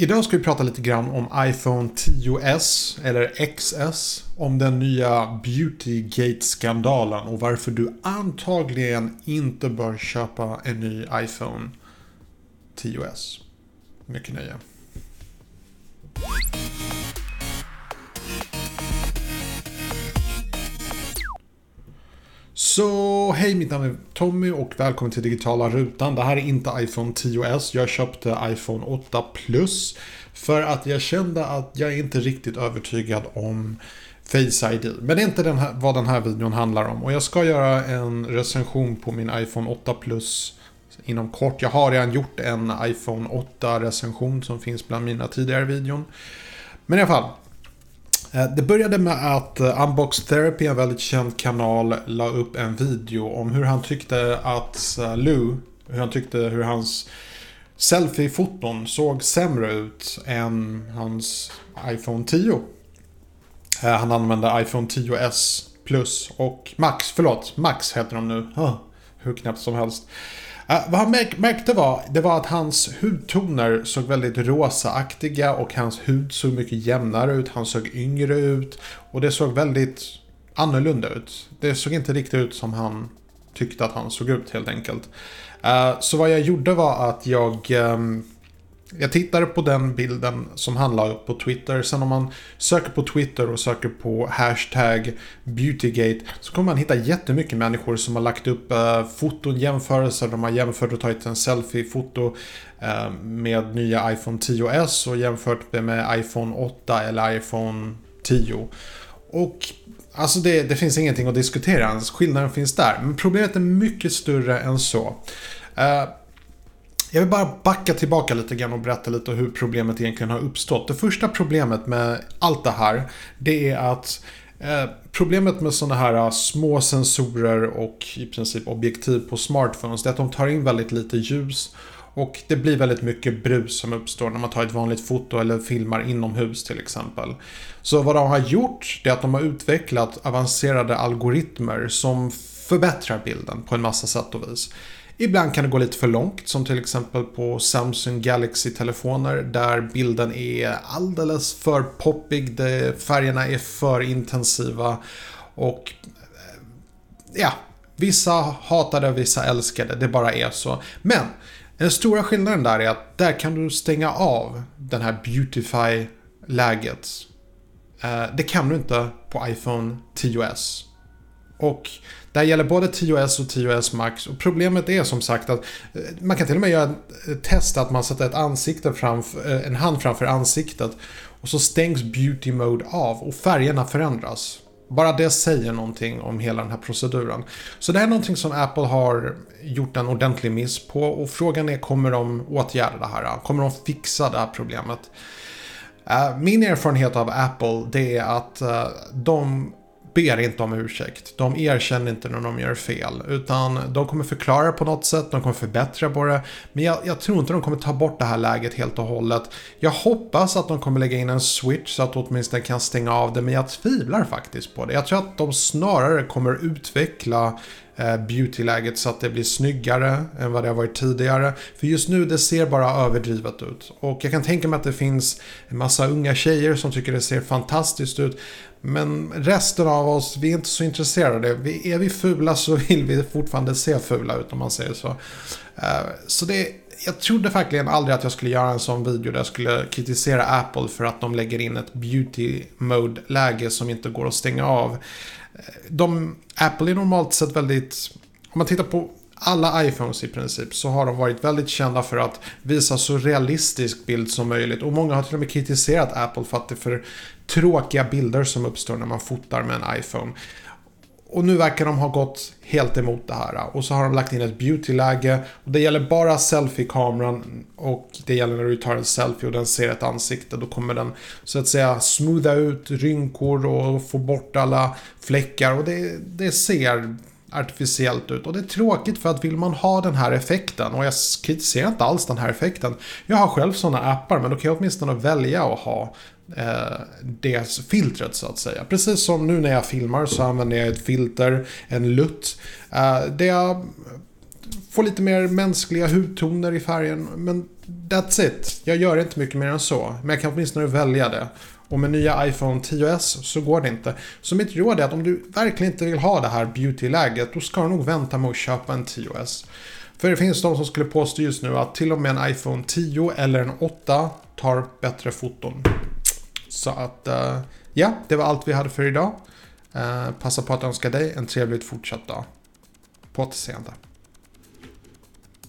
Idag ska vi prata lite grann om iPhone 10s eller XS. Om den nya Beautygate-skandalen och varför du antagligen inte bör köpa en ny iPhone 10s. Mycket nöje. Så hej, mitt namn är Tommy och välkommen till digitala rutan. Det här är inte iPhone 10s. Jag köpte iPhone 8 Plus för att jag kände att jag inte riktigt övertygad om Face ID. Men det är inte den här, vad den här videon handlar om. Och jag ska göra en recension på min iPhone 8 Plus inom kort. Jag har redan gjort en iPhone 8 recension som finns bland mina tidigare videon. Men i alla fall, Eh, det började med att eh, Unbox Therapy, en väldigt känd kanal, la upp en video om hur han tyckte att eh, Lou, hur han tyckte hur hans selfie-foton såg sämre ut än hans iPhone 10. Han använde iPhone 10s Plus och Max, förlåt, Max heter de nu. hur knäppt som helst. Uh, vad han märk märkte var, det var att hans hudtoner såg väldigt rosaaktiga och hans hud såg mycket jämnare ut. Han såg yngre ut och det såg väldigt annorlunda ut. Det såg inte riktigt ut som han tyckte att han såg ut helt enkelt. Uh, så vad jag gjorde var att jag um, jag tittar på den bilden som han la upp på Twitter. Sen om man söker på Twitter och söker på hashtag Beautygate så kommer man hitta jättemycket människor som har lagt upp eh, foton, jämförelser. De har jämfört och tagit en selfie-foto eh, med nya iPhone 10s och jämfört det med iPhone 8 eller iPhone 10. Och alltså det, det finns ingenting att diskutera Skillnaden finns där. Men problemet är mycket större än så. Eh, jag vill bara backa tillbaka lite grann och berätta lite hur problemet egentligen har uppstått. Det första problemet med allt det här, det är att eh, Problemet med sådana här eh, små sensorer och i princip objektiv på smartphones är att de tar in väldigt lite ljus. Och det blir väldigt mycket brus som uppstår när man tar ett vanligt foto eller filmar inomhus till exempel. Så vad de har gjort är att de har utvecklat avancerade algoritmer som förbättrar bilden på en massa sätt och vis. Ibland kan det gå lite för långt som till exempel på Samsung Galaxy-telefoner där bilden är alldeles för poppig, färgerna är för intensiva och eh, ja, vissa hatar det, vissa älskar det, det bara är så. Men den stora skillnaden där är att där kan du stänga av den här Beautify-läget. Eh, det kan du inte på iPhone 10s. Och det här gäller både 10S och 10S Max. Och problemet är som sagt att eh, man kan till och med göra ett eh, test att man sätter ett ansikte framför, eh, en hand framför ansiktet. Och så stängs beauty mode av och färgerna förändras. Bara det säger någonting om hela den här proceduren. Så det här är någonting som Apple har gjort en ordentlig miss på och frågan är kommer de åtgärda det här? Kommer de fixa det här problemet? Min erfarenhet av Apple det är att de ber inte om ursäkt. De erkänner inte när de gör fel. Utan de kommer förklara på något sätt, de kommer förbättra på det. Men jag, jag, tror inte de kommer ta bort det här läget helt och hållet. Jag hoppas att de kommer lägga in en switch så att de åtminstone kan stänga av det. Men jag tvivlar faktiskt på det. Jag tror att de snarare kommer utveckla Eh, beautyläget så att det blir snyggare än vad det har varit tidigare. För just nu det ser bara överdrivet ut. Och jag kan tänka mig att det finns en massa unga tjejer som tycker det ser fantastiskt ut. Men resten av oss, vi är inte så intresserade. Vi, är vi fula så vill vi fortfarande se fula ut om man säger så. Eh, så det, jag trodde verkligen aldrig att jag skulle göra en sån video där jag skulle kritisera Apple för att de lägger in ett beauty mode-läge som inte går att stänga av. Eh, de, Apple är normalt sett väldigt, om man tittar på alla iPhones i princip så har de varit väldigt kända för att visa så realistisk bild som möjligt. Och många har till och med kritiserat Apple för att det är för tråkiga bilder som uppstår när man fotar med en iPhone. Och nu verkar de ha gått helt emot det här. Och så har de lagt in ett beauty-läge. Och det gäller bara selfie-kameran. Och det gäller när du tar en selfie och den ser ett ansikte. Då kommer den så att säga smootha ut rynkor och få bort alla fläckar. Och det, det ser artificiellt ut. Och det är tråkigt för att vill man ha den här effekten, och jag kritiserar inte alls den här effekten. Jag har själv sådana appar, men då kan jag åtminstone välja att ha eh, det filtret så att säga. Precis som nu när jag filmar så använder jag ett filter, en lutt. Eh, det jag får lite mer mänskliga hudtoner i färgen. Men that's it. Jag gör inte mycket mer än så. Men jag kan åtminstone välja det. Och med nya iPhone 10s så går det inte. Så mitt råd är att om du verkligen inte vill ha det här beauty-läget, då ska du nog vänta med att köpa en 10s. För det finns de som skulle påstå just nu att till och med en iPhone 10 eller en 8 tar bättre foton. Så att, uh, ja, det var allt vi hade för idag. Uh, passa på att önska dig en trevligt fortsatt dag. På återseende.